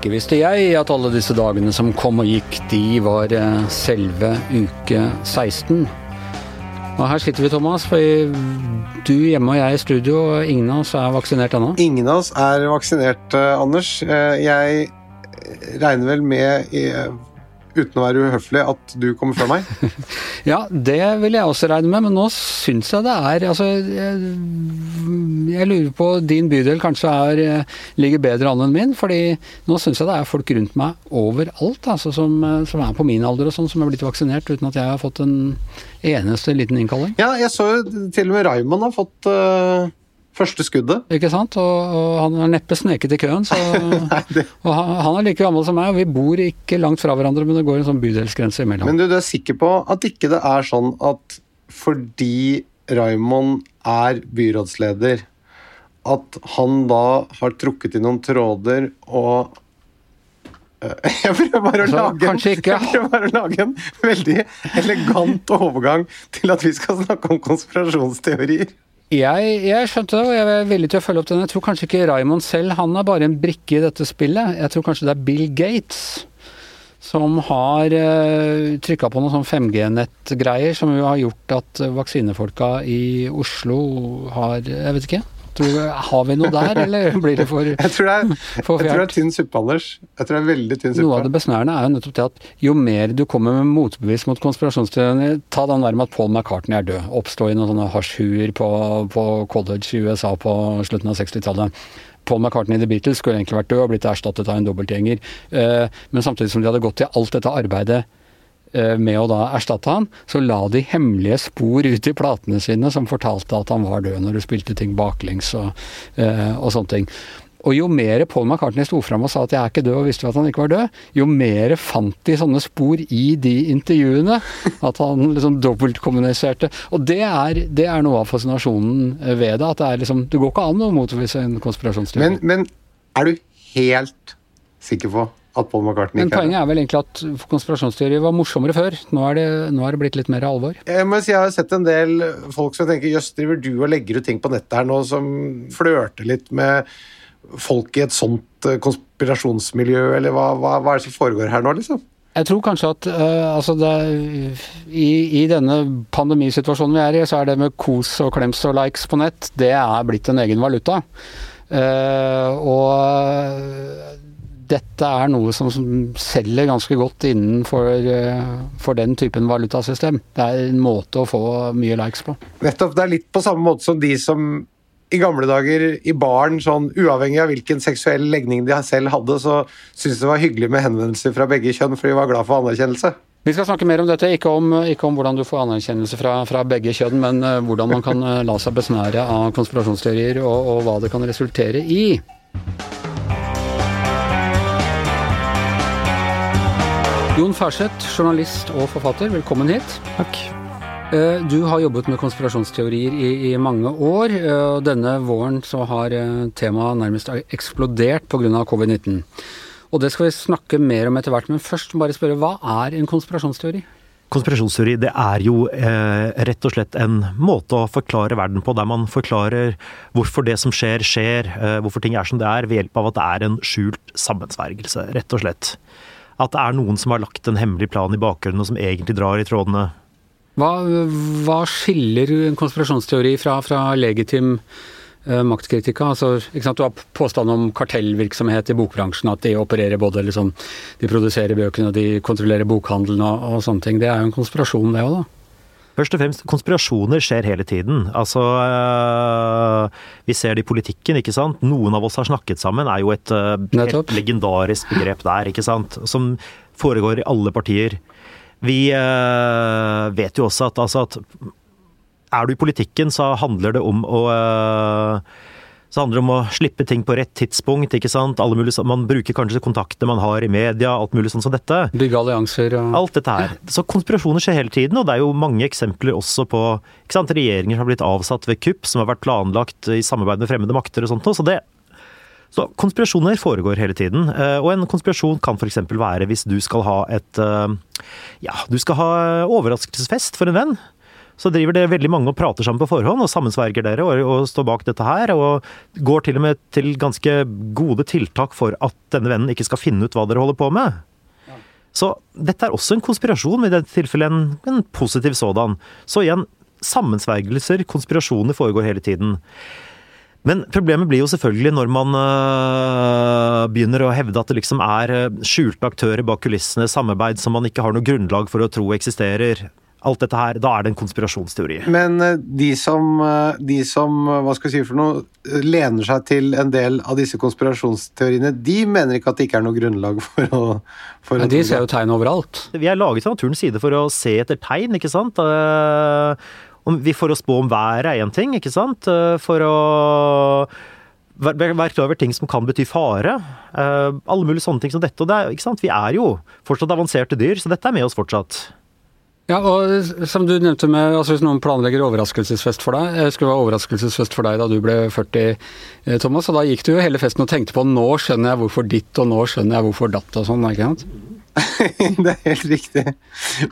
Ikke visste jeg at alle disse dagene som kom og gikk, de var eh, selve uke 16. Og her sitter vi, Thomas, for du hjemme og jeg i studio, og ingen av oss er vaksinert ennå. Ingen av oss er vaksinert, eh, Anders. Eh, Jeg regner vel med, uten å være uhøflig, at du kommer før meg. Ja, det vil jeg også regne med, men nå syns jeg det er Altså, jeg, jeg lurer på din bydel kanskje er, eh, ligger bedre an enn min, fordi nå syns jeg det er folk rundt meg overalt altså, som, eh, som er på min alder og sånn, som er blitt vaksinert uten at jeg har fått en eneste liten innkalling. Ja, jeg så jo til og med Raymond har fått eh, første skuddet. Ikke sant? Og, og han har neppe sneket i køen. Så, Nei, det- og han, han er like gammel som meg, og vi bor ikke langt fra hverandre, men det går en sånn bydelsgrense imellom. Men du, du er sikker på at ikke det er sånn at fordi Raymond er byrådsleder, at han da har trukket i noen tråder og Jeg prøver bare å Altså, lage jeg prøver bare å lage en veldig elegant overgang til at vi skal snakke om konspirasjonsteorier. Jeg, jeg skjønte det, og jeg er villig til å følge opp den. Jeg tror kanskje ikke Raymond selv, han er bare en brikke i dette spillet. Jeg tror kanskje det er Bill Gates som har uh, trykka på noen sånn 5G-nettgreier som jo har gjort at eh, vaksinefolka i Oslo har Jeg vet ikke. Tror, har vi noe der, eller blir det for Jeg tror det er, jeg tror det er tynn suppe, Anders. Jeg tror det er veldig tynn suppe. Noe av det besnærende er jo nettopp det at jo mer du kommer med motbevis mot konspirasjonsteoriene Ta den der med at Paul McCartney er død. Oppstå i noen sånne hasjhuer på, på college i USA på slutten av 60-tallet. Paul McCartney i The Beatles skulle egentlig vært død og blitt erstattet av en dobbeltgjenger. Eh, men samtidig som de hadde gått til alt dette arbeidet med å da erstatte han, så la de hemmelige spor ut i platene sine som fortalte at han var død når du spilte ting baklengs og, eh, og sånne ting. Og jo mer Paul McCartney sto fram og sa at jeg er ikke død, og visste at han ikke var død, jo mer fant de sånne spor i de intervjuene. At han liksom dobbeltkommuniserte. Og det er, det er noe av fascinasjonen ved det. At det er liksom Det går ikke an å motvise en konspirasjonsteori. Men, men er du helt sikker på at Paul McCartney Men er poenget er vel egentlig at konspirasjonsteorier var morsommere før. Nå er, det, nå er det blitt litt mer alvor. Jeg må si jeg har sett en del folk som tenker jøss, driver du og legger ut ting på nettet her nå som flørter litt med folk i et sånt eh, konspirasjonsmiljø, eller hva, hva, hva er det som foregår her nå, liksom? Jeg tror kanskje at uh, altså det, i, i denne pandemisituasjonen vi er i, så er det med kos og klems og likes på nett, det er blitt en egen valuta. Uh, og dette er noe som, som selger ganske godt innenfor eh, for den typen valutasystem. Det er en måte å få mye likes på. Nettopp, det er litt på samme måte som de som i gamle dager i baren, sånn uavhengig av hvilken seksuell legning de selv hadde, så syntes det var hyggelig med henvendelser fra begge kjønn, for de var glad for anerkjennelse. Vi skal snakke mer om dette, ikke om, ikke om hvordan du får anerkjennelse fra, fra begge kjønn, men uh, hvordan man kan uh, la seg besnære av konspirasjonsteorier, og, og hva det kan resultere i. Jon Færseth, journalist og forfatter, velkommen hit. Takk. Eh, Du har jobbet med konspirasjonsteorier i, i mange år, eh, og denne våren så har eh, temaet nærmest eksplodert pga. covid-19. Og det skal vi snakke mer om etter hvert, men først bare spørre hva er en konspirasjonsteori? Konspirasjonsteori det er jo eh, rett og slett en måte å forklare verden på, der man forklarer hvorfor det som skjer, skjer, eh, hvorfor ting er som det er, ved hjelp av at det er en skjult sammensvergelse, rett og slett. At det er noen som har lagt en hemmelig plan i bakgrunnen, og som egentlig drar i trådene. Hva, hva skiller en konspirasjonsteori fra, fra legitim eh, maktkritikk? Altså? Du har påstand om kartellvirksomhet i bokbransjen, at de opererer både liksom De produserer bøkene, de kontrollerer bokhandelen og, og sånne ting. Det er jo en konspirasjon, det òg, da. Først og fremst, konspirasjoner skjer hele tiden. Altså, øh, vi ser det i politikken, ikke sant. Noen av oss har snakket sammen, er jo et helt legendarisk begrep der, ikke sant. Som foregår i alle partier. Vi øh, vet jo også at, altså at er du i politikken, så handler det om å så handler det om å slippe ting på rett tidspunkt, ikke sant. Alle mulige, man bruker kanskje kontakter man har i media, alt mulig sånn som dette. Bygge allianser og Alt dette her. Så konspirasjoner skjer hele tiden, og det er jo mange eksempler også på ikke sant, regjeringer som har blitt avsatt ved kupp, som har vært planlagt i samarbeid med fremmede makter og sånt. noe, Så, det, så konspirasjoner foregår hele tiden. eh, Og en konspirasjon kan f.eks. være hvis du skal ha et eh, Ja, du skal ha overraskelsesfest for en venn. Så driver det veldig mange og prater sammen på forhånd, og sammensverger dere og, og står bak dette her. Og går til og med til ganske gode tiltak for at denne vennen ikke skal finne ut hva dere holder på med. Så dette er også en konspirasjon, i dette tilfellet en, en positiv sådan. Så igjen, sammensvergelser, konspirasjoner foregår hele tiden. Men problemet blir jo selvfølgelig når man øh, begynner å hevde at det liksom er øh, skjulte aktører bak kulissene, samarbeid som man ikke har noe grunnlag for å tro eksisterer. Alt dette her, Da er det en konspirasjonsteori. Men øh, de som, øh, de som øh, hva skal jeg si for noe, lener seg til en del av disse konspirasjonsteoriene, de mener ikke at det ikke er noe grunnlag for å, for Men de ser jo tegn overalt. Vi er laget fra naturens side for å se etter tegn, ikke sant? Eh, om vi får å spå om været er én ting, ikke sant? Eh, For å være klar over ting som kan bety fare. Eh, Alle mulige sånne ting som dette. Og det er, ikke sant? Vi er jo fortsatt avanserte dyr, så dette er med oss fortsatt. Ja, og som du nevnte med, altså hvis noen planlegger overraskelsesfest for deg, det skulle være overraskelsesfest for deg da du ble 40, eh, Thomas, og da gikk du jo hele festen og tenkte på nå skjønner jeg hvorfor ditt, og nå skjønner jeg hvorfor datt og sånn, ikke sant? det er helt riktig.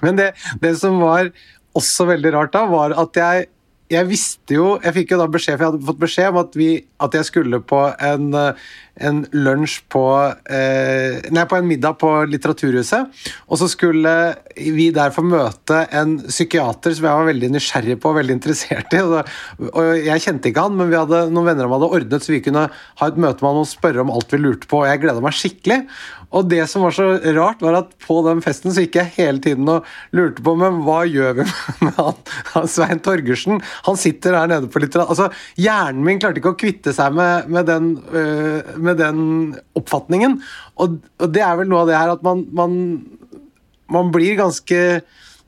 Men det, det som var også veldig rart da, var at jeg, jeg visste jo Jeg fikk jo da beskjed, for jeg hadde fått beskjed om at, vi, at jeg skulle på en, eh, en lunsj på eh, Nei, på en middag på Litteraturhuset. Og så skulle vi der få møte en psykiater som jeg var veldig nysgjerrig på og veldig interessert i. Og, jeg kjente ikke han, men vi hadde noen venner som hadde ordnet, så vi kunne ha et møte med han og spørre om alt vi lurte på. Og jeg gleda meg skikkelig. Og det som var så rart, var at på den festen så gikk jeg hele tiden og lurte på men hva gjør vi med han, han Svein Torgersen? Han sitter her nede på litteratur... Altså, hjernen min klarte ikke å kvitte seg med, med, den, øh, med den oppfatningen. Og, og det er vel noe av det her at man, man, man blir ganske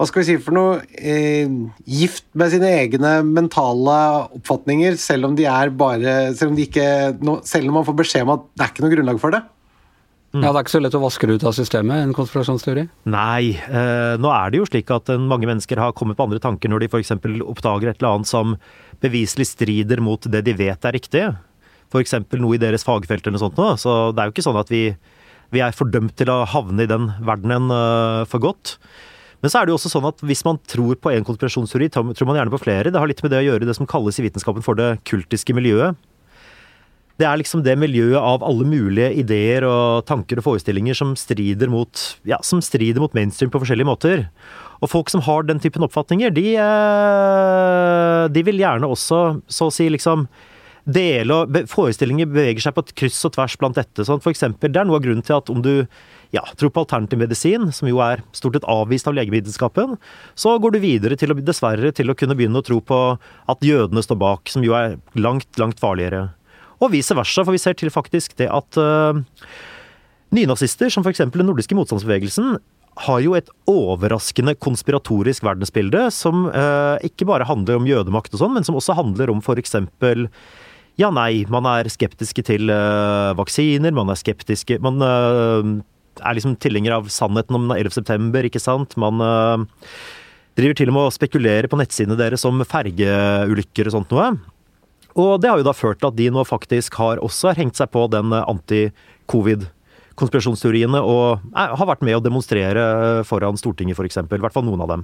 hva skal vi si for noe eh, gift med sine egne mentale oppfatninger, selv om de er bare Selv om, de ikke, selv om man får beskjed om at det er ikke noe grunnlag for det. Ja, det er ikke så lett å vaske det ut av systemet, en konspirasjonsteori. Nei, eh, nå er det jo slik at eh, mange mennesker har kommet på andre tanker når de f.eks. oppdager et eller annet som beviselig strider mot det de vet er riktig. F.eks. noe i deres fagfelt eller noe sånt. Nå. Så det er jo ikke sånn at vi, vi er fordømt til å havne i den verdenen eh, for godt. Men så er det jo også sånn at hvis man tror på en konspirasjonsteori, tror man gjerne på flere. Det har litt med det å gjøre det som kalles i vitenskapen for det kultiske miljøet. Det er liksom det miljøet av alle mulige ideer og tanker og forestillinger som strider mot, ja, som strider mot mainstream på forskjellige måter. Og folk som har den typen oppfatninger, de, eh, de vil gjerne også, så å si, liksom dele og Forestillinger beveger seg på et kryss og tvers blant dette. Sånn for eksempel, det er noe av grunnen til at om du ja, tror på alternativ medisin, som jo er stort sett avvist av legevitenskapen, så går du videre til å, dessverre til å kunne begynne å tro på at jødene står bak, som jo er langt, langt farligere. Og vice versa, for vi ser til faktisk det at uh, nynazister, som f.eks. den nordiske motstandsbevegelsen, har jo et overraskende konspiratorisk verdensbilde som uh, ikke bare handler om jødemakt og sånn, men som også handler om f.eks. Ja, nei, man er skeptiske til uh, vaksiner, man er skeptiske Man er liksom tilhenger av sannheten om 11. september, ikke sant? Man driver til og med å spekulere på nettsidene deres om fergeulykker og sånt noe. Og det har jo da ført til at de nå faktisk har også hengt seg på den anti-covid-konspirasjonsteoriene og er, har vært med å demonstrere foran Stortinget, f.eks. I hvert fall noen av dem.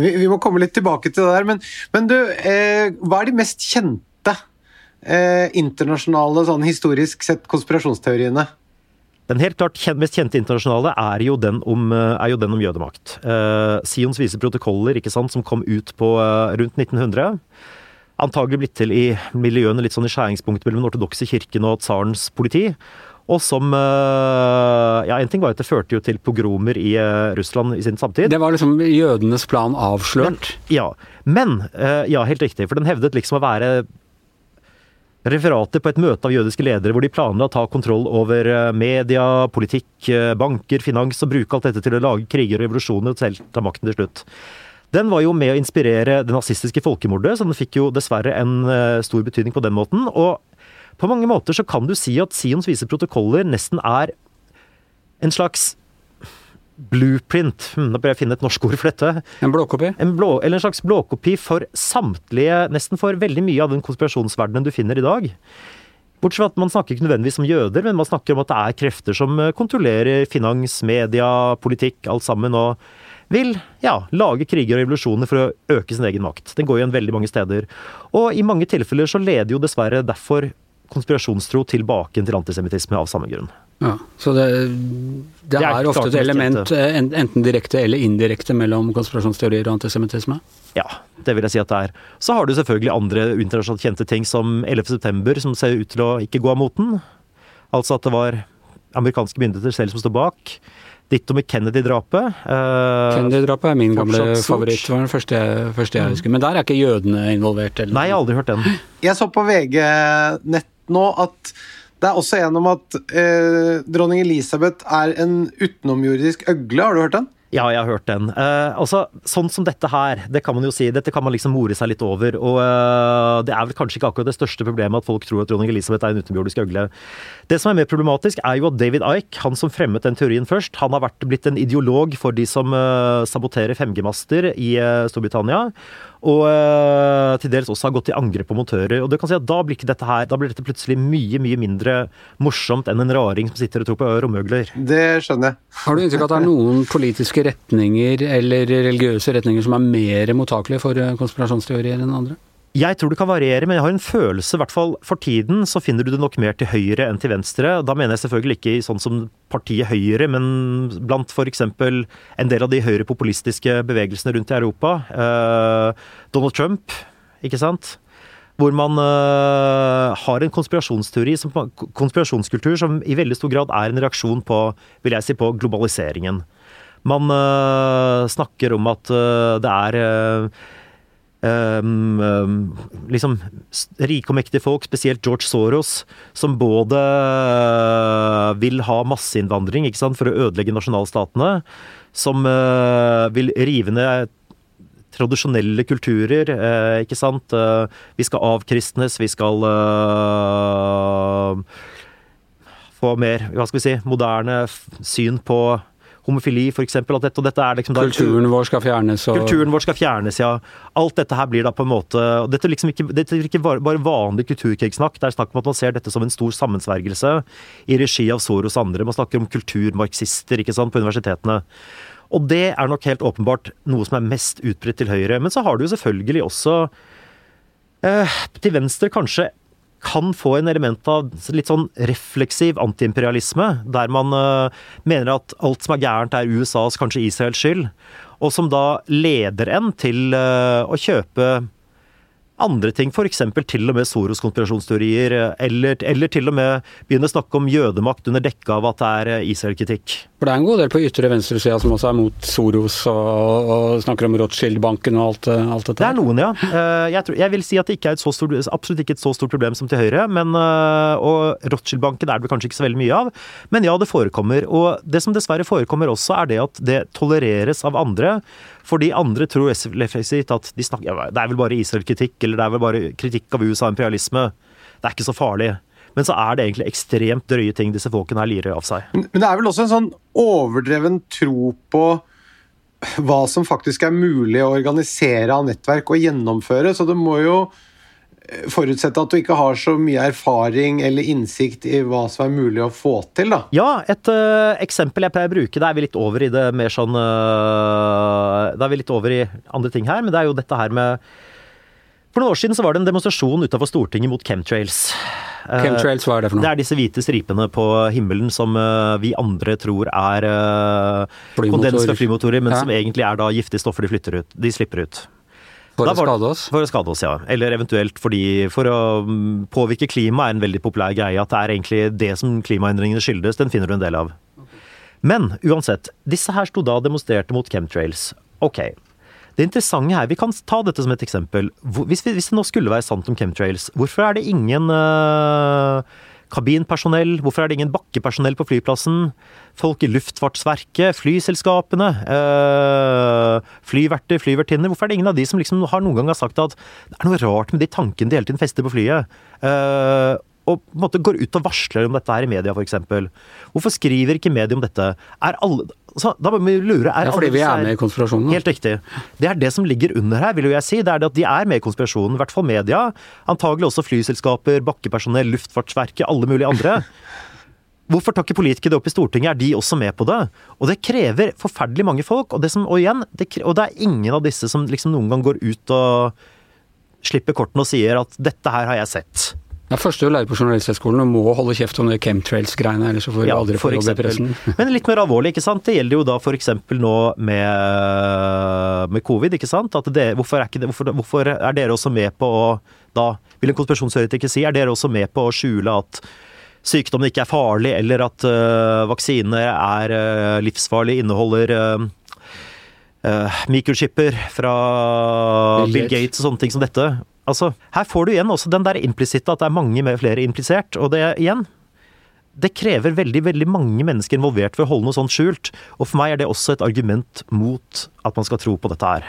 Vi, vi må komme litt tilbake til det der, men, men du, eh, hva er de mest kjente eh, internasjonale, sånn historisk sett, konspirasjonsteoriene? Den helt klart mest kjente internasjonale er jo den om, eh, er jo den om jødemakt. Eh, Sions vise protokoller ikke sant, som kom ut på eh, rundt 1900. Antagelig blitt til i miljøene litt sånn i skjæringspunktet mellom den ortodokse kirken og tsarens politi. Og som eh, Ja, en ting var at det førte jo til pogromer i eh, Russland i sin samtid. Det var liksom jødenes plan avslørt. Ja, men eh, Ja, helt riktig. For den hevdet liksom å være referater på et møte av jødiske ledere hvor de planla å ta kontroll over media, politikk, banker, finans og bruke alt dette til å lage kriger og revolusjoner og selv ta makten til slutt. Den var jo med å inspirere det nazistiske folkemordet, så den fikk jo dessverre en eh, stor betydning på den måten. Og på mange måter så kan du si at Sions vise protokoller nesten er en slags blueprint hm, Nå bør jeg finne et norsk ord for dette En blåkopi. en, blå, eller en slags blåkopi for samtlige, nesten for veldig mye av den konspirasjonsverdenen du finner i dag. Bortsett fra at man snakker ikke nødvendigvis om jøder, men man snakker om at det er krefter som eh, kontrollerer finans, media, politikk, alt sammen. Og vil ja, lage kriger og revolusjoner for å øke sin egen makt. Den går igjen veldig mange steder. Og i mange tilfeller så leder jo dessverre derfor konspirasjonstro tilbake til antisemittisme av samme grunn. Ja, så det, det, Det er er, ofte et element, eh, en- enten direkte eller indirekte, mellom konspirasjonsteorier og antisemittisme? Ja, det vil jeg si at det er. Så har du selvfølgelig andre internasjonalt kjente ting som 11. september, som ser ut til å ikke gå av moten. Altså at det var amerikanske myndigheter selv som står bak. Ditto med Kennedy-drapet. Uh, Kennedy-drapet er min gamle favoritt. Det var den første, jeg- første jeg husker. Men der er ikke jødene involvert? Eller? Nei, jeg har aldri hørt den. Jeg så på VG nett nå at det er også en om at eh, dronning Elisabeth er en utenomjordisk øgle. Har du hørt den? Ja, jeg har hørt den. Eh, altså, Sånn som dette her, det kan man jo si, dette kan man liksom more seg litt over. Og eh, det er vel kanskje ikke akkurat det største problemet at folk tror at dronning Elisabeth er en utenbjordisk øgle. Det som er mer problematisk, er jo at David Ike, han som fremmet den teorien først, han har vært, blitt en ideolog for de som eh, saboterer 5G-master i eh, Storbritannia. Og eh, til dels også har gått til angrep på montører. Og du kan si at da blir, ikke dette her, da blir dette plutselig mye, mye mindre morsomt enn en raring som sitter og tror på romøgler. Det skjønner jeg. Har du inntrykk av at det er noen politiske retninger eller religiøse retninger som er mer mottakelige for eh, konspirasjonsteorier enn andre? Jeg tror det kan variere, men jeg har en følelse, i hvert fall for tiden, så finner du det nok mer til høyre enn til venstre. Da mener jeg selvfølgelig ikke sånn som partiet Høyre, men blant f.eks. en del av de høyrepopulistiske bevegelsene rundt i Europa. Eh, Donald Trump, ikke sant? Hvor man eh, har en konspirasjonsteori, som, konspirasjonskultur som i veldig stor grad er en reaksjon på, vil jeg si, på globaliseringen. Man eh, snakker om at eh, det er eh, Um, um, liksom rike og mektige folk, spesielt George Soros, som både uh, vil ha masseinnvandring ikke sant, for å ødelegge nasjonalstatene, som uh, vil rive ned tradisjonelle kulturer, uh, ikke sant. Vi skal avkristnes, vi skal få mer, hva skal vi si, moderne syn på homofili, eksempel. At dette, og dette er liksom Kulturen vår skal fjernes og Kulturen vår skal fjernes, ja. Alt dette her blir da på en måte Dette er liksom ikke, dette er ikke bare, bare vanlig kulturkrigssnakk. Det er snakk om at man ser dette som en stor sammensvergelse i regi av Soros andre. Man snakker om kulturmarxister ikke sant, på universitetene. Og det er nok helt åpenbart noe som er mest utbredt til høyre. Men så har du jo selvfølgelig også eh, til venstre kanskje kan få en element av litt sånn refleksiv antiimperialisme, der man eh, mener at alt som er gærent er USAs, kanskje Israels skyld, og som da leder en til eh, å kjøpe andre ting, f.eks. til og med Soros konspirasjonsteorier, eh, eller, eller til og med begynne å snakke om jødemakt under dekke av at det er eh, Israel-kritikk. For det er en god del på ytre venstresida som også er mot Soros og, og snakker om Rothschild-banken og alt, eh, alt dette. Det er noen, ja. Eh, Jeg, tror, jeg vil si at det ikke er et så stort, absolutt ikke et så stort problem som til Høyre. Men, og Rothschild-banken er det kanskje ikke så veldig mye av. Men ja, det forekommer. Og det som dessverre forekommer også, er det at det tolereres av andre. Fordi andre tror refleksivt at de snakker, ja, det er vel bare Israel-kritikk, eller det er vel bare kritikk av USA-imperialisme. Det er ikke så farlig. Men så er det egentlig ekstremt drøye ting disse folkene her lirer av seg. Men men det er vel også en sånn overdreven tro på hva som faktisk er mulig å organisere av nettverk og gjennomføre. Så det må jo eh, forutsette at du ikke har så mye erfaring eller innsikt i hva som er mulig å få til, da. Ja, et øh, eksempel jeg pleier å bruke, da er vi litt over i det mer sånn øh, Da er vi litt over i andre ting her, men det er jo dette her med For noen år siden så var det en demonstrasjon utenfor Stortinget mot chemtrails. Eh, Chemtrails, hva er det for noe? Det er disse hvite stripene på himmelen som øh, vi andre tror er øh, kondens fra flymotorer, men Ja. som egentlig er da giftige stoffer de, flytter ut, de slipper ut. For Da å var- skade oss? For å skade oss, ja. Eller eventuelt fordi for å mm, påvirke klimaet er en veldig populær greie. At det er egentlig det som klimaendringene skyldes. Den finner du en del av. Men uansett, disse her sto da og demonstrerte mot chemtrails. Ok. Det interessante her, Vi kan ta dette som et eksempel. Hvis, vi, hvis det nå skulle være sant om chemtrails, hvorfor er det ingen øh, kabinpersonell? Hvorfor er det ingen bakkepersonell på flyplassen? Folk i Luftfartsverket, flyselskapene, øh, flyverter, flyvertinner. Hvorfor er det ingen av de som liksom har noen gang har sagt at det er noe rart med de tankene de hele tiden fester på flyet? Øh, og på en måte går ut og varsler om dette her i media, f.eks. Hvorfor skriver ikke media om dette? Alle, så, da må vi lure er Ja, fordi alle vi er med i konspirasjonen. Helt riktig. Det er det som ligger under her, vil jo jeg si. Det er det at de er med i konspirasjonen. I hvert fall media. Antagelig også flyselskaper, bakkepersonell, Luftfartsverket, alle mulige andre. Hvorfor tar ikke politikere det opp i Stortinget? Er de også med på det? Og det krever forferdelig mange folk. Og, det som, og igjen, det, og det er ingen av disse som liksom noen gang går ut og slipper kortene og sier at 'dette her har jeg sett'. Det er første du lærer på Journalisthøgskolen og må holde kjeft om det chemtrails-greiene, ellers så får du Ja, aldri for få jobb i pressen. Men litt mer alvorlig, ikke sant. Det gjelder jo da f.eks. nå med, med covid, ikke sant. At det, hvorfor, er ikke det, hvorfor, hvorfor er dere også med på å da vil en konspirasjonsteoretiker si, er dere også med på å skjule at sykdommen ikke er farlig, eller at uh, vaksiner er uh, livsfarlig, inneholder uh, uh, mikrochipper fra Bill Bill, Gates. Gates og sånne ting som dette. Altså, her får du igjen også den der implisitte at det er mange med flere implisert, og det igjen det krever veldig veldig mange mennesker involvert for å holde noe sånt skjult. Og for meg er det også et argument mot at man skal tro på dette her.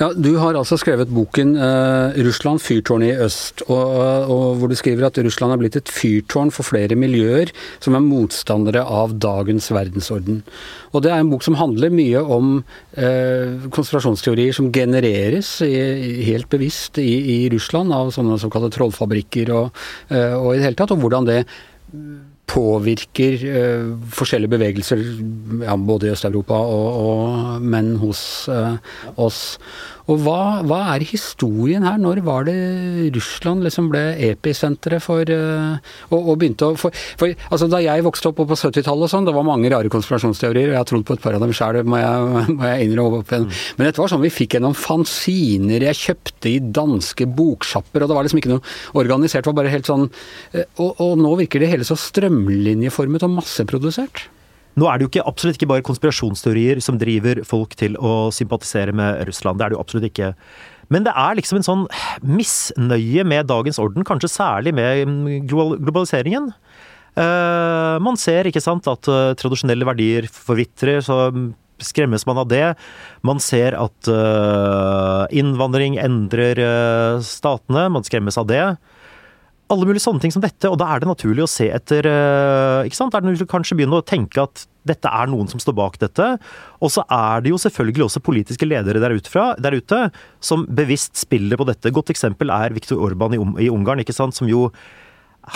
Ja, Du har altså skrevet boken eh, 'Russland fyrtårnet i øst', og, og hvor du skriver at Russland er blitt et fyrtårn for flere miljøer som er motstandere av dagens verdensorden. Og Det er en bok som handler mye om eh, konspirasjonsteorier som genereres i, helt bevisst i, i Russland av sånne såkalte trollfabrikker og, eh, og i det hele tatt, og hvordan det påvirker uh, forskjellige bevegelser, ja, både i Øst-Europa og, og menn hos uh, oss. Og hva, hva er historien her? Når var det Russland liksom ble episenteret for eh, og, og begynte å for, for, altså Da jeg vokste opp på 70-tallet og sånn, det var mange rare konspirasjonsteorier, og jeg har trodd på et par av dem sjøl, må, må jeg innrømme. opp igjen. Men dette var sånn vi fikk gjennom fanziner jeg kjøpte i danske boksjapper, og det var liksom ikke noe organisert, det var bare helt sånn eh, og, og nå virker det hele så strømlinjeformet og masseprodusert. Nå er det jo ikke, absolutt ikke bare konspirasjonsteorier som driver folk til å sympatisere med Russland. Det er det jo absolutt ikke. Men det er liksom en sånn misnøye med dagens orden, kanskje særlig med mm, globaliseringen. Uh, man ser ikke sant, at uh, tradisjonelle verdier forvitrer, så skremmes man av det. Man ser at uh, innvandring endrer statene, man skremmes av det alle mulige sånne ting som dette, og da er det naturlig å se etter eh, ikke sant? Da er det naturlig kanskje begynne å tenke at dette er noen som står bak dette. Og så er det jo selvfølgelig også politiske ledere der ute, fra, der ute som bevisst spiller på dette. Godt eksempel er Viktor Orban i, i Ungarn, ikke sant? som jo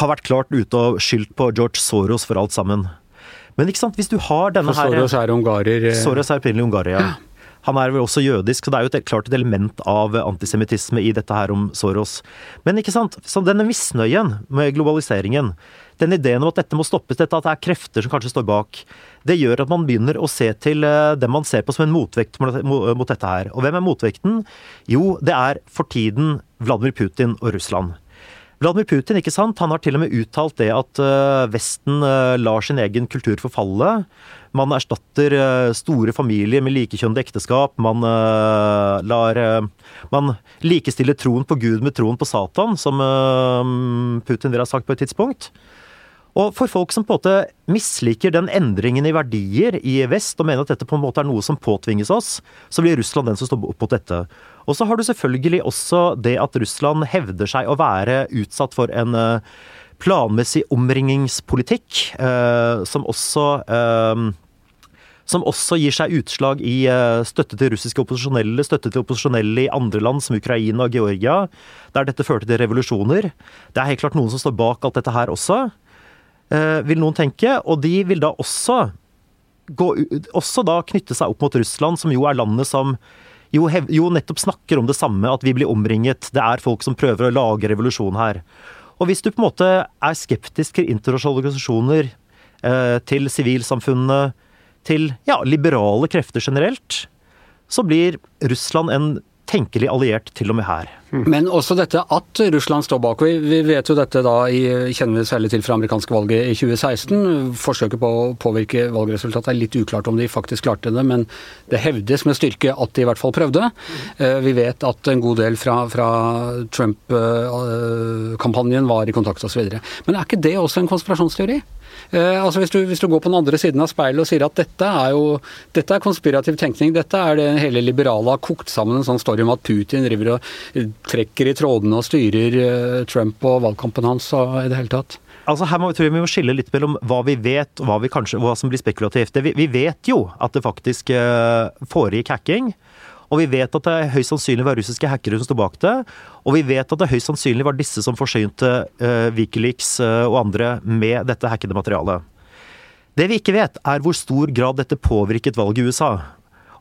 har vært klart ute og skyldt på George Soros for alt sammen. Men ikke sant, hvis du har denne For her Soros er ungarer. eh, Soros er opprinnelig ungarer, ja. Han er vel også jødisk, så det er jo et, klart et element av antisemittisme i dette her om Soros. Men ikke sant, så denne misnøyen med globaliseringen, den ideen om at dette må stoppes, dette at det er krefter som kanskje står bak, det gjør at man begynner å se til dem det man ser på som en motvekt mot, mot mot dette her. Og hvem er motvekten? Jo, det er for tiden Vladimir Putin og Russland. Vladimir Putin ikke sant? Han har til og med uttalt det at eh, Vesten eh, lar sin egen kultur forfalle. Man erstatter eh, store familier med likekjønnede ekteskap. Man lar Man likestiller troen på Gud med troen på Satan, som Putin vil ha sagt på et tidspunkt. Og for folk som på en måte misliker den endringen i verdier i vest, og mener at dette på en måte er noe som påtvinges oss, så blir Russland den som står opp mot dette. Og så har du selvfølgelig også det at Russland hevder seg å være utsatt for en eh, planmessig omringingspolitikk, eh, som også eh, som også gir seg utslag i støtte til russiske opposisjonelle, støtte til opposisjonelle i andre land som Ukraina og Georgia, der dette førte til revolusjoner. Det er helt klart noen som står bak alt dette her også, vil noen tenke. Og de vil da også gå, også da knytte seg opp mot Russland, som jo er landet som jo, hev, jo nettopp snakker om det samme, at vi blir omringet. Det er folk som prøver å lage revolusjon her. Og hvis du på en måte er skeptisk til internasjonale organisasjoner, eh, til sivilsamfunnet, til ja, liberale krefter generelt, så blir Russland en tenkelig alliert til og med her. Men også dette at Russland står bak. Vi, vet jo dette da, kjenner vi særlig til fra amerikanske valget i 2016. Forsøket på å påvirke valgresultatet er litt uklart om de faktisk klarte det, men det hevdes med styrke at de i hvert fall prøvde. Eh, Vi vet at en god del fra, fra Trump-kampanjen var i kontakt osv. Men er ikke det også en konspirasjonsteori? Eh, altså hvis du, hvis du går på den andre siden av speilet og sier at dette er jo dette er konspirativ tenkning, dette er det hele liberale har kokt sammen en sånn story om at Putin driver og eh, trekker i trådene og styrer eh, Trump og valgkampen hans og i det hele tatt. Altså her må, tror jeg vi må skille litt mellom hva vi vet og hva, vi kanskje, hva som blir spekulativt. Det, vi, vi vet jo at det faktisk foregikk hacking. Og vi vet at det høyst sannsynlig var russiske hackere som sto bak det. Og vi vet at det høyst sannsynlig var disse som forsynte uh, Wikileaks uh, og andre med dette hackede materialet. Det vi ikke vet, er hvor stor grad dette påvirket valget i USA.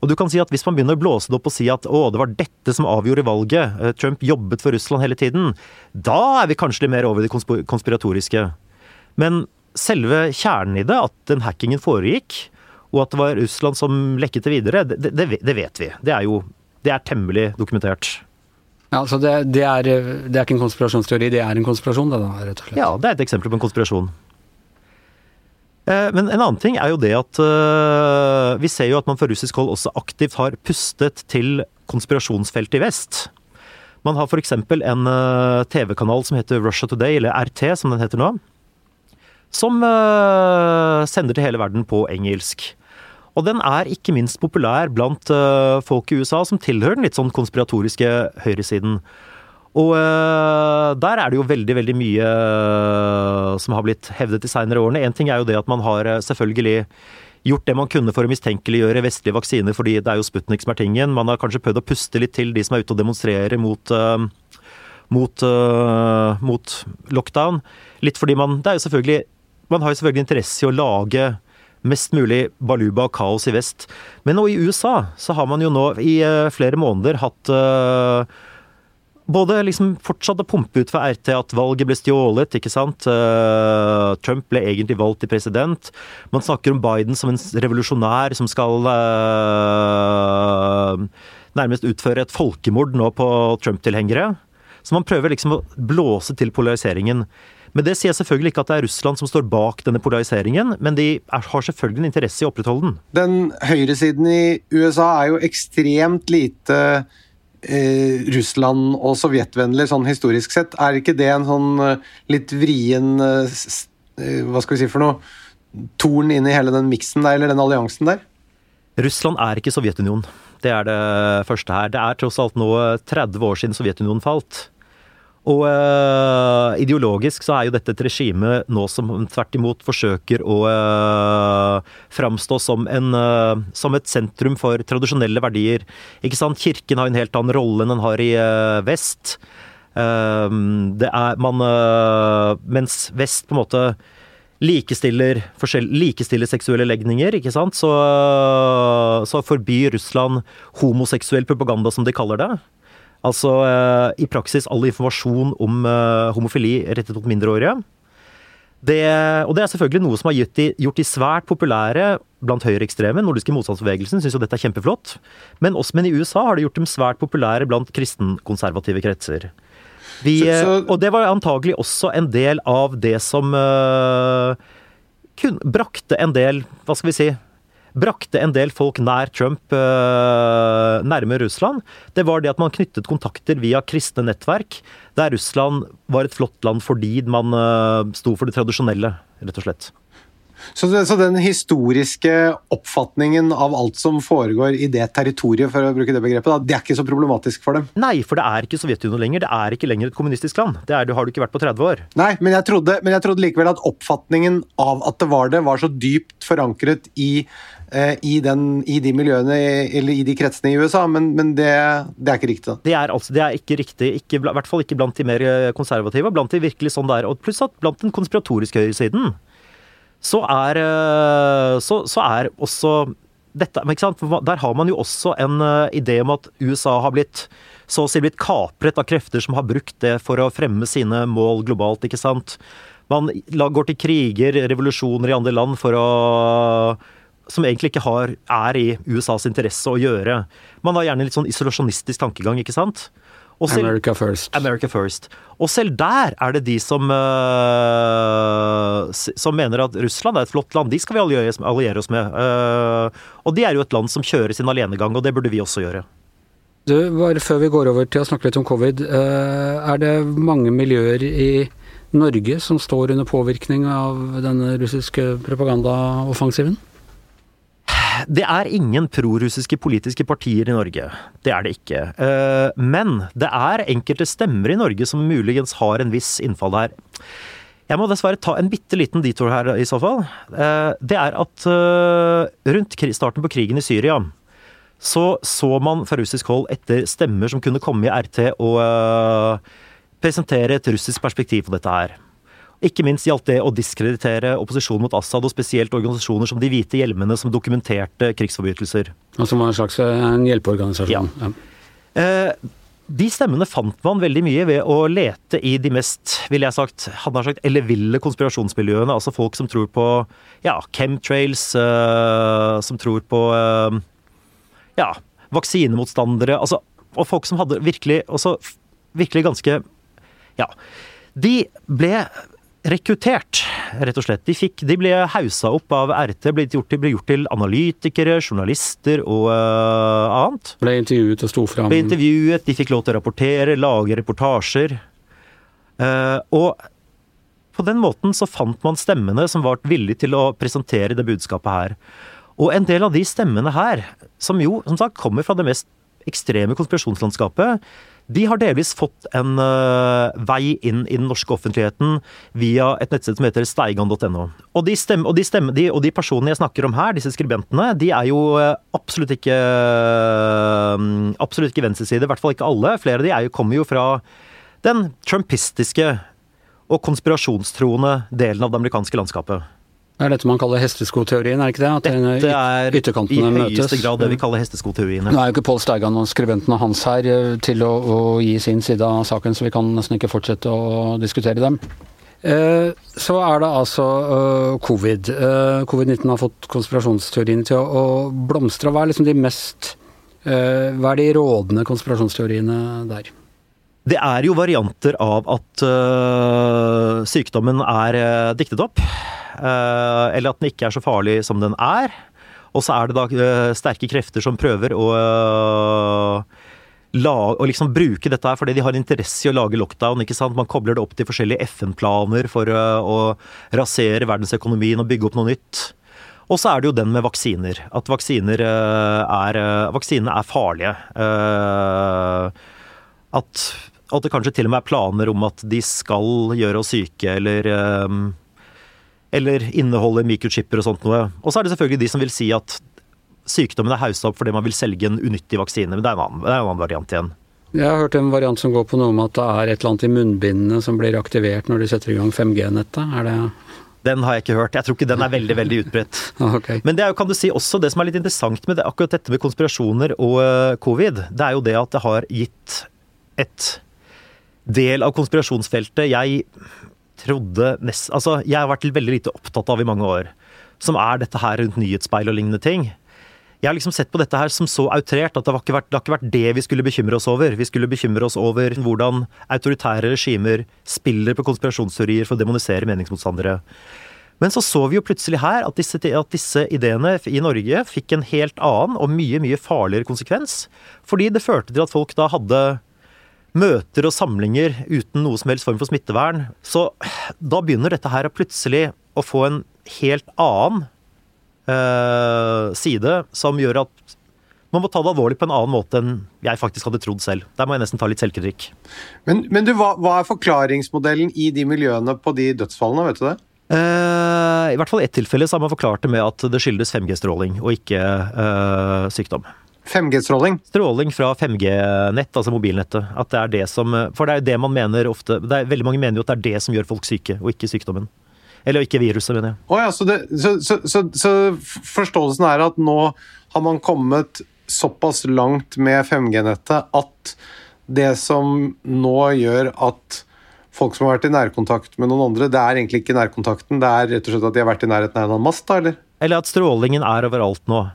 Og du kan si at Hvis man begynner å blåse det opp og si at å, det var dette som avgjorde valget, uh, Trump jobbet for Russland hele tiden, da er vi kanskje litt mer over det konspiratoriske. Men selve kjernen i det, at den hackingen foregikk, og at det var Russland som lekket det videre, det, det, det vet vi. Det er jo det er temmelig dokumentert. Ja, så det, det, er, det, er, ikke en konspirasjonsteori, det er en konspirasjon? Det, da, rett og slett. Ja, det er et eksempel på en konspirasjon. Eh, men en annen ting er jo det at uh, vi ser jo at man fra russisk hold også aktivt har pustet til konspirasjonsfeltet i vest. Man har f.eks. en uh, TV-kanal som heter Russia Today, eller RT som den heter nå. Som uh, sender til hele verden på engelsk. Og den er ikke minst populær blant uh, folk i USA som tilhører den litt sånn konspiratoriske høyresiden. Og uh, der er det jo veldig, veldig mye uh, som har blitt hevdet de seinere årene. Én ting er jo det at man har selvfølgelig gjort det man kunne for å mistenkeliggjøre vestlige vaksiner, fordi det er jo Sputnik som er tingen. Man har kanskje prøvd å puste litt til de som er ute og demonstrerer mot, mot, mot lockdown. Litt fordi man Det er jo selvfølgelig Man har jo selvfølgelig interesse i å lage mest mulig baluba og kaos i vest. Men nå i USA så har man jo nå i uh, flere måneder hatt uh, både liksom fortsatt å pumpe ut fra RT at valget ble stjålet, ikke sant. Uh, Trump ble egentlig valgt til president. Man snakker om Biden som en revolusjonær som skal nærmest utføre et folkemord nå på Trump-tilhengere. Så man prøver liksom å blåse til polariseringen. Men det sier jeg selvfølgelig ikke at det er Russland som står bak denne polariseringen, men de er, har selvfølgelig en interesse i å opprettholde den. Den høyresiden i USA er jo ekstremt lite eh, Russland- og sovjetvennlig sånn historisk sett. Er ikke det en sånn eh, litt vrien eh, eh, Hva skal vi si for noe? Torn inn i hele den miksen der, eller den alliansen der? Russland er ikke Sovjetunionen. Det er det første her. Det er tross alt nå 30 år siden Sovjetunionen falt. Og uh, ideologisk så er jo dette et regime nå som tvert imot forsøker å uh, framstå som, en, uh, som et sentrum for tradisjonelle verdier. Ikke sant? Kirken har en helt annen rolle enn den har i uh, vest. er man Mens vest på en måte likestiller, likestiller seksuelle legninger, ikke sant, så, så forbyr Russland homoseksuell propaganda, som de kaller det. Altså eh, i praksis all informasjon om eh, homofili rettet mot mindreårige. Det, og det er selvfølgelig noe som har gjort de, gjort de svært populære blant høyreekstreme. Nordiske motstandsbevegelsen syns jo dette er kjempeflott. Men, også, men i USA har det gjort dem svært populære blant kristenkonservative kretser. Vi, så, så, og det var antagelig også en del av det som uh, kun, brakte en del, hva skal vi si, brakte en del folk nær Trump uh, nærmere Russland, det var det at man knyttet kontakter via kristne nettverk, der Russland var et flott land fordi man uh, sto for det tradisjonelle, rett og slett. Så, det, så, den historiske oppfatningen av alt som foregår i det territoriet, for å bruke det begrepet, da, det er ikke så problematisk for dem? Nei, for det er ikke Sovjetunionen lenger. Det er ikke lenger et kommunistisk land. Det, er, det har du ikke vært på 30 år. Nei, men jeg, trodde, men jeg trodde likevel at oppfatningen av at det var det, var så dypt forankret i eh, i, den, i, de miljøene eller i de kretsene i USA, men, men det, det, er ikke riktig. Det er, altså, det er ikke riktig, i hvert fall ikke blant de mer eh, konservative. Blant de virkelig sånn der, og Pluss at blant den konspiratoriske høyresiden så er, eh, så, så er også dette, Der har man jo også en eh, idé om at USA har blitt så å si blitt kapret av krefter som har brukt det for å fremme sine mål globalt, ikke sant. Man går til kriger, revolusjoner i andre land for å som egentlig ikke har, er i USAs interesse å gjøre. Man har gjerne litt sånn isolasjonistisk tankegang, ikke sant? Selv, America first. America first. Og selv der er det de som, uh, som mener at Russland er et flott land. De skal vi alliere, alliere oss med. Uh, og de er jo et land som kjører sin alenegang, og det burde vi også gjøre. Du, bare Før vi går over til å snakke litt om covid. Uh, er det mange miljøer i Norge som står under påvirkning av denne russiske propagandaoffensiven? Det er ingen prorussiske politiske partier i Norge. Det er det ikke. Eh, men det er enkelte stemmer i Norge som muligens har en viss innfall der. Jeg må dessverre ta en bitte liten detour her i så fall. Eh, det er at eh, rundt starten på krigen i Syria så så man fra russisk hold etter stemmer som kunne komme i RT og presentere et russisk perspektiv på dette her. Ikke minst gjaldt det å diskreditere opposisjonen mot Assad, og spesielt organisasjoner som De hvite hjelmene, som dokumenterte krigsforbrytelser. Og som var en slags eh, en hjelpeorganisasjon. Ja. Eh, de stemmene fant man veldig mye ved å lete i de mest vil jeg sagt, hadde sagt, elleville konspirasjonsmiljøene. Altså folk som tror på ja, chemtrails, eh, som tror på ja, vaksinemotstandere. Altså, og folk som hadde virkelig, også, virkelig ganske Ja. De ble rekruttert, rett og slett. De, fikk, de ble hausa opp av RT, ble gjort, ble gjort til analytikere, journalister og uh, annet. Ble intervjuet og sto fram. Ble intervjuet, de fikk lov til å rapportere, lage reportasjer. Uh, og på den måten så fant man stemmene som var villige til å presentere det budskapet her. Og en del av de stemmene her, som jo som sagt kommer fra det mest ekstreme konspirasjonslandskapet, de har delvis fått en uh, vei inn i den norske offentligheten via et nettsted som heter steigan.no. Og, de, og, og de personene jeg snakker om her, disse skribentene, de er jo uh, absolutt ikke uh, absolutt ikke venstreside, i hvert fall ikke alle. Flere av de er, kommer jo fra den trumpistiske og konspirasjonstroende delen av det amerikanske landskapet. Det er dette man kaller hesteskoteorien, er det ikke det? At dette er i høyeste grad det vi kaller hesteskoteorien. Nå er jo ikke Pål Steigan og skribentene hans her eh, til å, å, gi sin side av saken, så vi kan nesten ikke fortsette å diskutere dem. Eh, så er det altså eh, covid. Eh, Covid-19 har fått konspirasjonsteoriene til å, å, blomstre. Hva er liksom de mest Hva er de rådende konspirasjonsteoriene der? Det er jo varianter av at sykdommen er diktet opp. Øh, eller at den ikke er så farlig som den er. Og så er det da sterke krefter som prøver å, la, å liksom bruke dette her fordi de har interesse i å lage lockdown. ikke sant? Man kobler det opp til forskjellige FN-planer for å rasere verdensøkonomien og bygge opp noe nytt. Og så er det jo den med vaksiner. At vaksiner er, vaksinene er farlige. At at det kanskje til og med er planer om at de skal gjøre oss syke, eller eller inneholder mikrochipper og sånt noe. Og så er det selvfølgelig de som vil si at sykdommen er haussa opp fordi man vil selge en unyttig vaksine. Men det er en annen, er en annen variant igjen. Jeg har hørt en variant som går på noe med at det er et eller annet i munnbindene som blir aktivert når de setter i gang 5G-nettet. Er det den har jeg ikke hørt. Jeg tror ikke den er veldig veldig utbredt. okay. Men det er jo, kan du si, også det som er litt interessant med det, akkurat dette med konspirasjoner og uh, covid, det er jo det at det har gitt et del av konspirasjonsfeltet jeg trodde nest, Altså, jeg har vært veldig lite opptatt av i mange år. Som er dette her rundt nyhetsspeil og lignende ting. Jeg har liksom sett på dette her som så outrert at det ikke vært, det har ikke vært det vi skulle bekymre oss over. Vi skulle bekymre oss over hvordan autoritære regimer spiller på konspirasjonsteorier for å demonisere meningsmotstandere. Men så så vi jo plutselig her at disse, at disse, ideene i Norge fikk en helt annen og mye, mye farligere konsekvens. Fordi det førte til at folk da hadde møter og samlinger uten noe som helst form for smittevern. Så da begynner dette her plutselig å få en helt annen eh, side, som gjør at man må ta det alvorlig på en annen måte enn jeg faktisk hadde trodd selv. Der må jeg nesten ta litt selvkritikk. Men, men du, hva, hva, er forklaringsmodellen i de miljøene på de dødsfallene, vet du det? Eh, I hvert fall ett tilfelle så har man forklart det med at det skyldes 5G-stråling og ikke eh, sykdom. 5G-stråling? Stråling fra 5G-nett, altså mobilnettet. At det er det som For det er jo det man mener ofte det er, Veldig mange mener jo at det er det som gjør folk syke, og ikke sykdommen. Eller ikke viruset, mener jeg. Oh, ja, så, det, så, så, så, forståelsen er at nå har man kommet såpass langt med 5G-nettet at det som nå gjør at folk som har vært i nærkontakt med noen andre, det er egentlig ikke nærkontakten, det er rett og slett at de har vært i nærheten av en mast, da, eller? Eller at strålingen er overalt nå.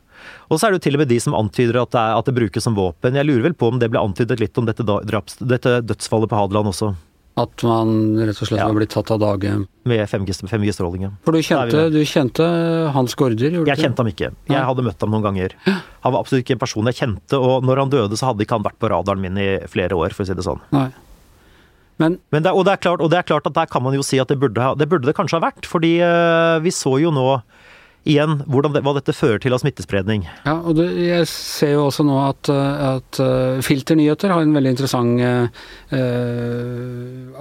Og så er det jo til og med de som antyder at det, er, at det brukes som våpen. Jeg lurer vel på om det ble antydet litt om dette, draps, dette dødsfallet på Hadeland også. At man rett og slett ja. var blitt tatt av dage? Med 5G-stråling, ja. For du kjente, du kjente Hans Gaarder? Jeg kjente ham ikke. Jeg hadde møtt ham noen ganger. Han var absolutt ikke en person jeg kjente, og når han døde, så hadde ikke han vært på radaren min i flere år, for å si det sånn. Nei. Men, Men det, og, det klart, og, det er klart, at der kan man jo si at det burde det, burde det kanskje ha vært. Fordi uh, vi så jo nå igjen hvordan det, hva dette fører til av smittespredning. Ja, og det, jeg ser jo også nå at, at uh, Filternyheter har en veldig interessant eh,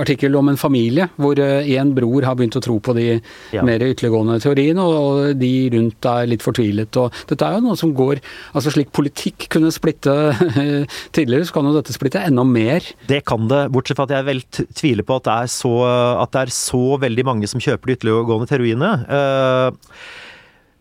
artikkel om en familie hvor én bror har begynt å tro på de ja. mer ytterliggående teoriene, og, de rundt er litt fortvilet. Og dette er jo noe som går altså Slik politikk kunne splitte tidligere, så kan jo dette splitte enda mer. Det kan det, bortsett fra at jeg vel tviler på at det er så, at det er så veldig mange som kjøper de ytterliggående teoriene. Uh,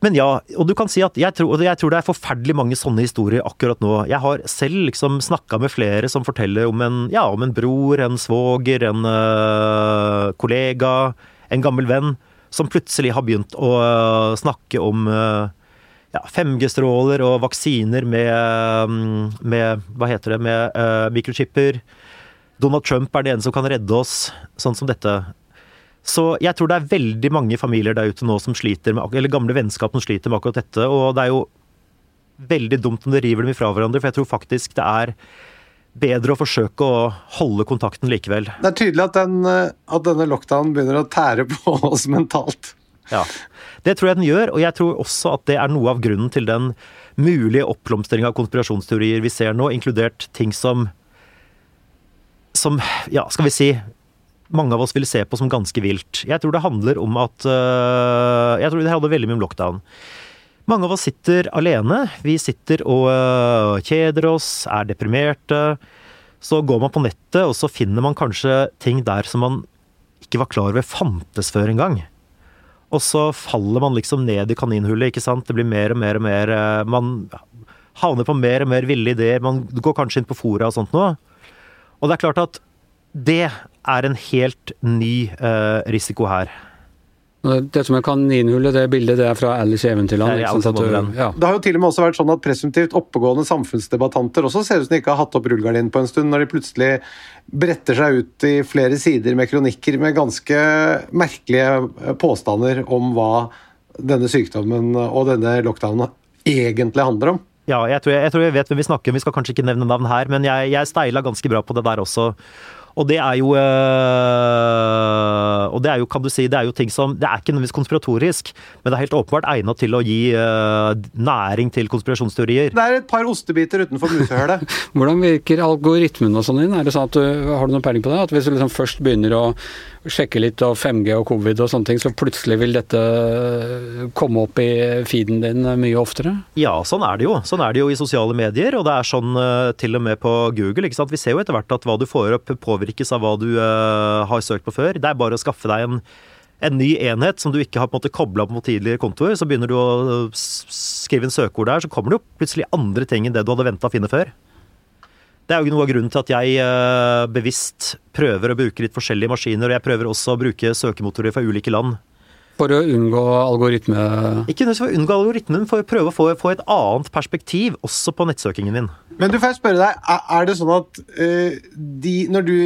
men ja, og du kan si at jeg tror, jeg tror, det er forferdelig mange sånne historier akkurat nå. Jeg har selv liksom snakka med flere som forteller om en, ja, om en bror, en svoger, en uh, kollega, en gammel venn, som plutselig har begynt å uh, snakke om uh, ja, 5G-stråler og vaksiner med, med, Hva heter det, med mikrochipper. Donald Trump er det ene som kan redde oss, sånn som dette. Så jeg tror det er veldig mange familier der ute nå som sliter med, eller gamle vennskap som sliter med akkurat dette. Og det er jo veldig dumt om det river dem ifra hverandre, for jeg tror faktisk det er bedre å forsøke å holde kontakten likevel. Det er tydelig at, den, at denne lockdownen begynner å tære på oss mentalt. Ja, det tror jeg den gjør, og jeg tror også at det er noe av grunnen til den mulige oppblomstring av konspirasjonsteorier vi ser nå, inkludert ting som som, ja, skal vi si mange av oss vil se på som ganske vilt. Jeg tror det handler om at uh, Jeg tror det handler veldig mye om lockdown. Mange av oss sitter alene. Vi sitter og uh, kjeder oss, er deprimerte. Så går man på nettet, og så finner man kanskje ting der som man ikke var klar over fantes før engang. Og så faller man liksom ned i kaninhullet, ikke sant. Det blir mer og mer og mer uh, Man havner på mer og mer ville ideer. Man går kanskje inn på fora og sånt noe. Og det er klart at det er en helt ny uh, risiko her. Det som er kaninhullet, det bildet det er fra Alice i Eventyrland. Ja. Det har jo til og med også vært sånn at presumptivt oppegående samfunnsdebattanter også ser ut som de ikke har hatt opp rullegardinen på en stund, når de plutselig bretter seg ut i flere sider med kronikker med ganske merkelige eh, påstander om hva denne sykdommen og denne lockdownen egentlig handler om. Ja, jeg tror jeg, jeg tror jeg, vet hvem vi snakker om. Vi skal kanskje ikke nevne navn her, men jeg, jeg steila ganske bra på det der også. Og det er jo øh, Og det er jo, kan du si, det er jo ting som Det er ikke nødvendigvis konspiratorisk, men det er helt åpenbart egnet til å gi øh, næring til konspirasjonsteorier. Det er et par ostebiter utenfor musehølet. Hvordan virker algoritmen og sånn inn? Er det sånn at du, Har du noen peiling på det? At hvis du liksom først begynner å sjekke litt av 5G og covid og sånne ting, så plutselig vil dette komme opp i feeden din mye oftere? Ja, sånn er det jo. Sånn er det jo i sosiale medier, og det er sånn uh, til og med på Google. ikke sant? Vi ser jo etter hvert at hva du får opp påvirkes av hva du uh, har søkt på før. Det er bare å skaffe deg en, en ny enhet som du ikke har på en måte kobla på tidligere kontoer. Så begynner du å skrive en søkeord der, så kommer det jo plutselig andre ting enn det du hadde venta å finne før. Det er jo noe av grunnen til at jeg uh, bevisst prøver å bruke litt forskjellige maskiner, og jeg prøver også å bruke søkemotorer fra ulike land. For å unngå algoritme... Ikke nødvendigvis for å unngå algoritmen, for å prøve å få, få, et annet perspektiv også på nettsøkingen min. Men du får jeg spørre deg, er det sånn at uh, de, når du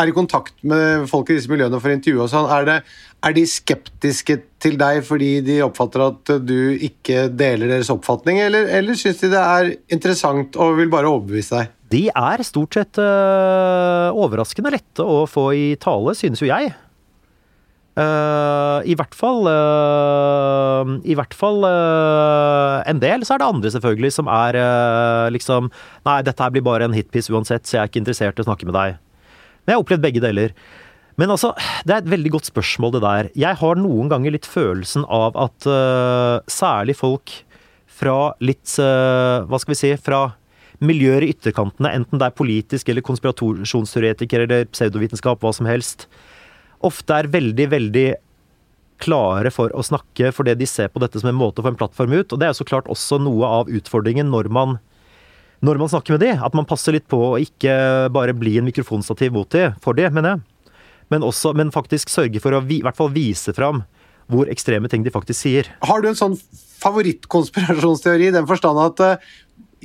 er i kontakt med folk i disse miljøene for intervju og sånn, er, det, er de skeptiske til deg fordi de oppfatter at du ikke deler deres oppfatning, eller, eller syns de det er interessant og vil bare overbevise deg? De er stort sett uh, overraskende lette å få i tale, synes jo jeg. Uh, I hvert fall uh, I hvert fall en del. Så er det andre, selvfølgelig, som er liksom Nei, dette her blir bare en hitpiece uansett, så jeg er ikke interessert i å snakke med deg. Men jeg har opplevd begge deler. Men altså, det er et veldig godt spørsmål, det der. Jeg har noen ganger litt følelsen av at særlig folk fra litt Hva skal vi si Fra miljøer i ytterkantene, enten det er politisk eller konspirasjonsteoretiker eller pseudovitenskap, hva som helst, ofte er veldig, veldig klare for å snakke fordi de ser på dette som en måte å få en plattform ut. Og det er så klart også noe av utfordringen når man, når man snakker med de, at man passer litt på å ikke bare bli en mikrofonstativ mot de, for de, mener jeg. Men, også, men faktisk sørge for å i hvert fall vise fram hvor ekstreme ting de faktisk sier. Har du en sånn favorittkonspirasjonsteori i den forstand at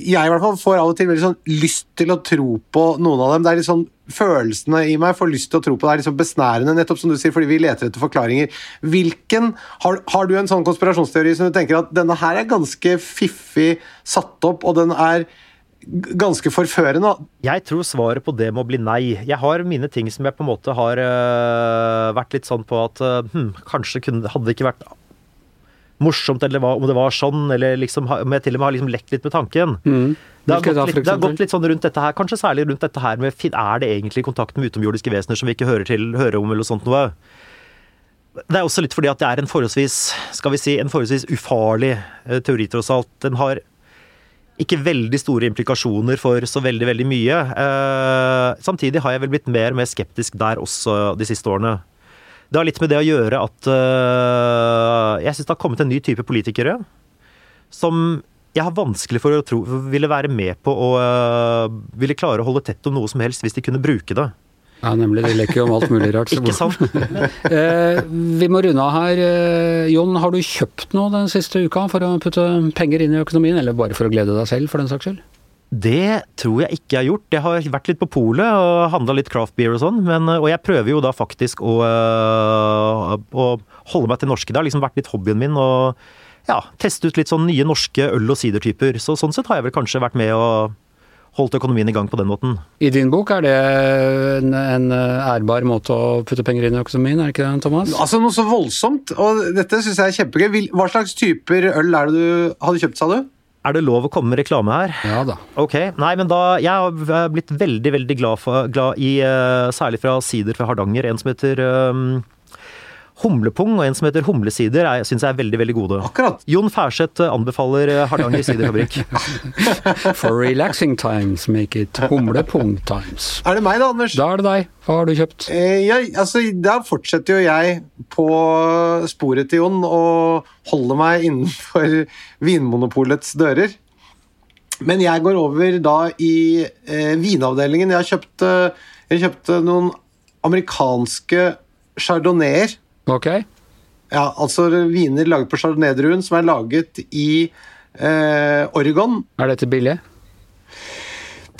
jeg i hvert fall får av og til veldig sånn lyst til å tro på noen av dem. Det er litt sånn Følelsene i meg får lyst til å tro på det. er liksom besnærende, nettopp som du sier, fordi vi leter etter forklaringer. Hvilken, har, har, du en sånn konspirasjonsteori som du tenker at denne her er ganske fiffig satt opp, og den er ganske forførende? Jeg tror svaret på det må bli nei. Jeg har mine ting som jeg på en måte har øh, vært litt sånn på at øh, hm, kanskje kunne, hadde det ikke vært morsomt, eller hva, om det var sånn, eller liksom, om jeg til og med har liksom lekt litt med tanken. Mm. Det har, da, litt, det har gått litt sånn rundt dette her, kanskje særlig rundt dette her med Er det egentlig kontakt med utomjordiske vesener som vi ikke hører, til, hører om, eller sånt noe? Det er også litt fordi at det er en forholdsvis skal vi si, en forholdsvis ufarlig eh, teori, tross alt. Den har ikke veldig store implikasjoner for så veldig, veldig mye. Eh, samtidig har jeg vel blitt mer og mer skeptisk der også de siste årene. Det har litt med det å gjøre at uh, jeg syns det har kommet en ny type politikere som jeg har vanskelig for å tro ville være med på å uh, ville klare å holde tett om noe som helst hvis de kunne bruke det. Ja, nemlig. De leker jo om alt mulig rart. Ikke sant? Eh, vi må runde av her. Eh, Jon, har du kjøpt noe den siste uka for å putte penger inn i økonomien, eller bare for å glede deg selv, for den saks skyld? Det tror jeg ikke jeg har gjort. Jeg har vært litt på polet og handla litt craft beer og sånn, og jeg prøver jo da faktisk å, øh, å holde meg til norske. Det har liksom vært litt hobbyen min å ja, teste ut litt sånn nye norske øl- og sidertyper. Så sånn sett har jeg vel kanskje vært med og holdt økonomien i gang på den måten. I din bok er det en, en ærbar måte å putte penger inn i økonomien, er det ikke det, Thomas? Altså Noe så voldsomt. Og dette syns jeg er kjempegøy. Hva slags typer øl er det du hadde kjøpt, sa du? Er det lov å komme med reklame her? Ja da. Ok, nei, men da, Jeg har blitt veldig veldig glad, for, glad i eh, særlig fra sider fra Hardanger. En som heter um, Humlepung og en som heter Humlesider, er- syns jeg er veldig veldig gode. Akkurat. Jon Færseth eh, anbefaler eh, Hardanger siderfabrikk. For relaxing times, make it humlepung times. Er det meg da, Anders? Da er det deg. Hva har du kjøpt? Eh, jeg, altså, da fortsetter jo jeg på sporet til Jon og holder meg innenfor Vinmonopolets dører. Men jeg går over da i eh, vinavdelingen. Jeg har kjøpt, eh, jeg kjøpte noen amerikanske chardonnayer. Ok. Ja, altså viner laget på chardonnay-druen som er laget i eh, Oregon. Er dette billig?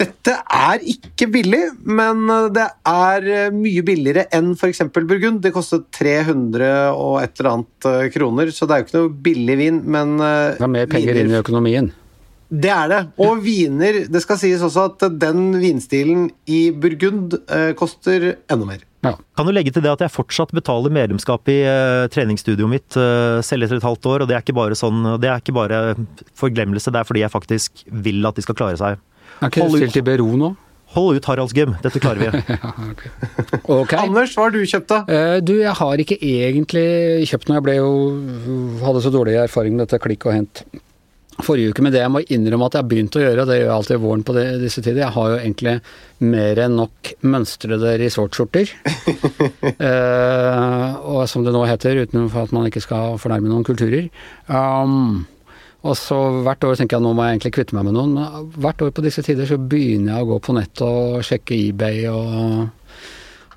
Dette er ikke billig, men det er eh, mye billigere enn f.eks. Burgund. Det kostet 300 og et eller annet eh, kroner, så det er jo ikke noe billig vin, men eh, Det er mer penger viner- inn i økonomien. Det er det. Og viner Det skal sies også at den vinstilen i Burgund eh, koster enda mer. Ja. Kan du legge til det at jeg fortsatt betaler medlemskap i uh, treningsstudioet mitt uh, selv etter et halvt år, og det er ikke bare sånn, det er ikke bare forglemmelse, det er fordi jeg faktisk vil at de skal klare seg. Er ikke du stilt i bero nå? Hold ut, Haraldsgym. Dette klarer vi. Ok. Anders, hva har du kjøpt, da? Uh, du, jeg har ikke egentlig kjøpt noe. Jeg ble jo hadde så dårlig erfaring med dette klikk og hent forrige uke. Men det jeg må innrømme at jeg har begynt å gjøre, og det gjør jeg alltid i våren på det, disse tider, jeg har jo egentlig mer enn nok mønstrede resortskjorter. Eh, og som det nå heter, utenfor at man ikke skal fornærme noen kulturer. Um, og så hvert år tenker jeg nå må jeg egentlig kvitte meg med noen. Men hvert år på disse tider så begynner jeg å gå på nettet og sjekke eBay og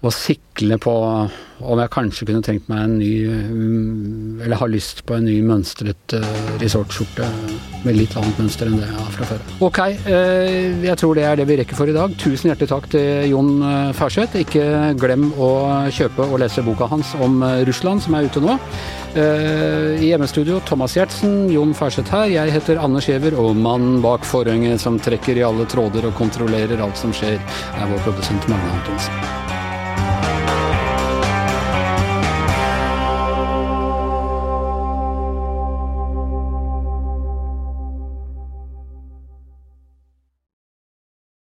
og sikle på om jeg kanskje kunne tenkt meg en ny mm, Eller har lyst på en ny mønstret eh, resortskjorte med litt annet mønster enn det jeg har fra før. Ok, eh, jeg tror det er det vi rekker for i dag. Tusen hjertelig takk til Jon eh, Færseth. Ikke glem å kjøpe og lese boka hans om Russland, som er ute nå. I hjemmestudio Thomas Gjertsen, Jon Færseth her. Jeg heter Anders Giæver, og mannen bak forhenget som trekker i alle tråder og kontrollerer alt som skjer, er vår produsent Magne Antonsen.